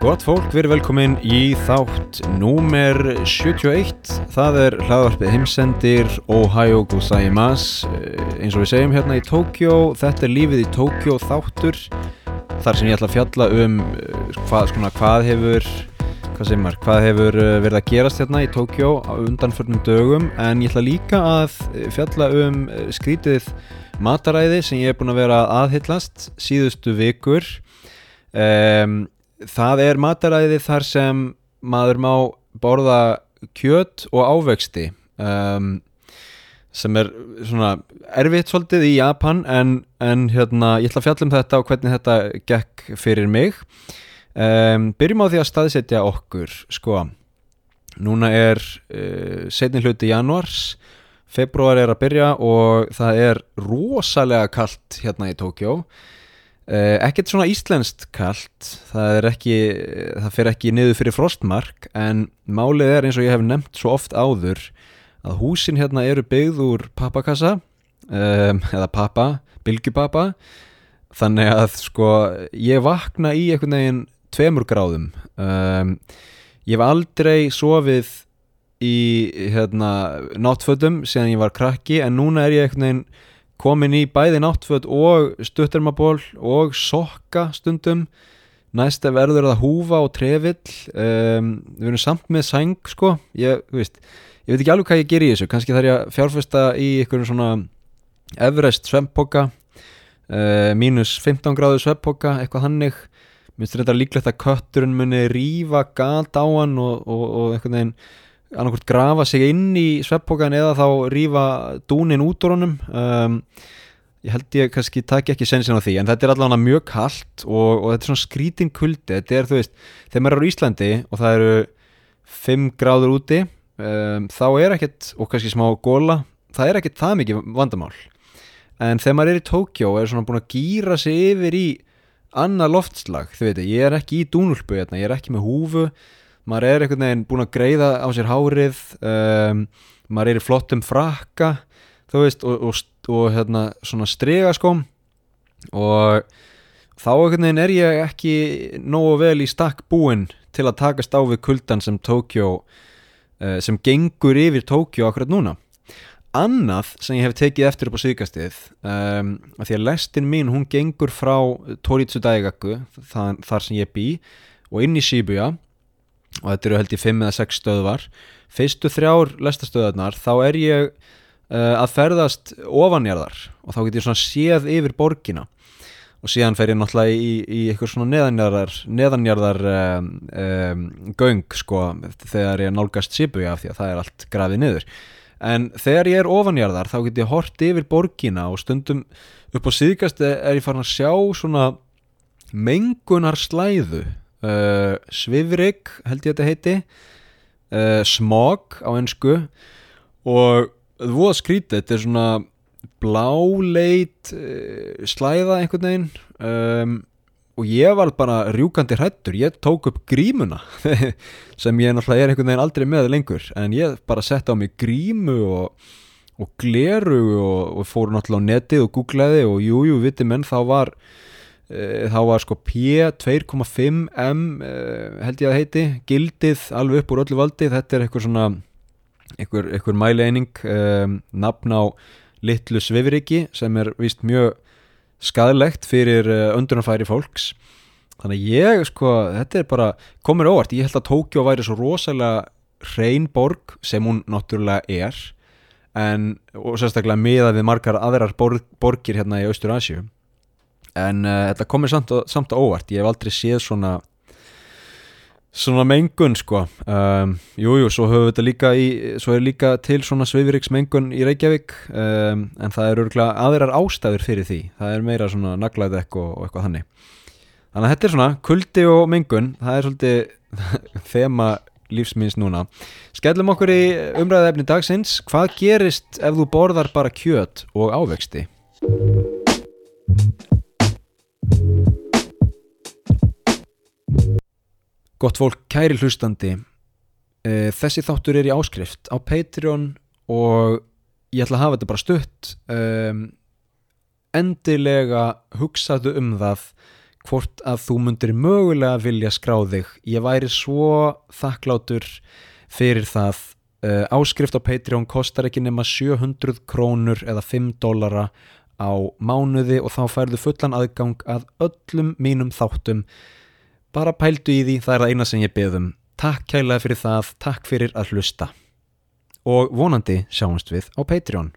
Gott fólk, við erum velkomin í þátt númer 71. Það er hlaðvarpið heimsendir Ohio Gozaimasu. Eh, Eins og við segjum hérna í Tókjó, þetta er lífið í Tókjó þáttur. Þar sem ég ætla að fjalla um eh, hvað, skona, hvað hefur, hvað maður, hvað hefur eh, verið að gerast hérna í Tókjó á undanförnum dögum. En ég ætla líka að fjalla um skrítið mataræði sem ég er búin að vera að aðhyllast síðustu vikur. Um, það er mataræði þar sem maður má borða kjöt og ávexti um, sem er svona erfitt svolítið í Japan en, en hérna, ég ætla að fjalla um þetta og hvernig þetta gekk fyrir mig. Um, byrjum á því að staðsetja okkur sko, núna er uh, setni hluti janúars februar er að byrja og það er rosalega kalt hérna í Tókjó ekkert svona íslenskt kalt. Það er ekki það fer ekki niður fyrir frostmark en málið er eins og ég hef nefnt svo oft áður að húsin hérna eru byggð úr pappakassa um, eða pappa, bylgjupappa. Þannig að sko ég vakna í einhvern veginn tveimur gráðum. Um, ég hef aldrei sofið í hérna náttfötum síðan ég var krakki en núna er ég einhvern veginn komin í bæði náttföt og stuttermaból og sokka stundum. Næst er verður það húfa og trefill. Um, við erum samt með sæng sko. Ég, veist, ég veit ekki alveg hvað ég ger í þessu. Kannski þarf ég að fjárfesta í einhverjum svona Everest svemppoka uh, mínus 15 gráðu svemppoka eitthvað hannig minnst þetta líklegt að kötturinn muni rífa gat á hann og, og, og einhvern veginn annarkvæmt grafa sig inn í sveppókan eða þá rífa dúnin út úr honum. Um, ég held ég kannski takk ekki sensin á því en þetta er allavega mjög kallt og, og þetta er svona skrítin kuldi. Þetta er þú veist, þegar maður eru í Íslandi og það eru 5 gráður úti um, þá er ekkert og kannski smá góla, það er ekkert það mikið vandamál. En þegar maður er í Tókjó og er svona búin að gýra sig yfir í annað loftslag, þau veit ég er ekki í dúnulpu, hérna, ég er ekki með húfu maður er einhvern veginn búin að greiða á sér hárið um, maður er í flottum frakka þú veist og, og, og hérna svona strega skóm og þá einhvern veginn er ég ekki nógu vel í stakk búinn til að takast á við kuldan sem Tókjó uh, sem gengur yfir Tókjó akkurat núna. Annað sem ég hef tekið eftir upp á síðgastið um, að því að lestin mín hún gengur frá Toritsu Daigaku þar sem ég bý og inn í Shibuya og þetta eru held í 5 eða 6 stöðvar. Fyrstu þrjár lestastöðarnar þá er ég uh, að ferðast ofanjarðar og þá get ég svona séð yfir borgina. Og síðan fer ég náttúrulega í, í eitthvað svona neðanjarðar neðanjarðar um, um, göng sko þegar ég nálgast Shibuya af því að það er allt grafið niður. En þegar ég er ofanjarðar þá get ég hort yfir borgina og stundum upp á síðgast er ég farin að sjá svona mengunar slæðu uh, svifrik held ég að þetta heiti. Uh, smog á ennsku og það voða skrítið þetta er svona bláleit uh, slæða einhvern veginn. Um, og ég var bara rjúkandi hrættur, ég tók upp grímuna sem ég náttúrulega er einhvern veginn aldrei með lengur. En ég bara sett á mig grímu og, og gleru og, og fór náttúrulega á netið og googlaði og jújú, jú, viti menn þá var þá var sko P2,5M held ég að heiti gildið alveg upp úr öllu valdi. Þetta er eitthvað svona eitthvað, eitthvað mæleining um, nafn á litlu svifriki sem er vist mjög skadlegt fyrir öndunarfæri fólks. Þannig ég sko þetta er bara komur óvart, ég held að Tókjó væri svo rosalega hrein borg sem hún náttúrulega er en, og sérstaklega miða við margar aðrar borg, borgir hérna í Austur-Asju en uh, þetta komir samt, samt að óvart. Ég hef aldrei séð svona svona mengun sko. Um, jújú, jú, svo höfum við þetta líka í svo er líka til svona svifiriksmengun í Reykjavík. Um, en það eru aðeirar ástæður fyrir því. Það er meira svona naglaðek og, og eitthvað þannig. Þannig að þetta er svona kuldi og mengun. Það er svolítið þema lífsminns núna. Skellum okkur í umræðaefni dagsins. Hvað gerist ef þú borðar bara kjöt og ávexti Gott fólk, kæri hlustandi þessi þáttur er í áskrift á Patreon og ég ætla að hafa þetta bara stutt. Um, endilega hugsaðu um það hvort að þú mundir mögulega vilja skrá þig. Ég væri svo þakklátur fyrir það. Uh, áskrift á Patreon kostar ekki nema 700 krónur eða 5 dollara á mánuði og þá færðu fullan aðgang að öllum mínum þáttum bara pældu í því, það er það eina sem ég beðum takk kælega fyrir það, takk fyrir að hlusta. Og vonandi sjáumst við á Patreon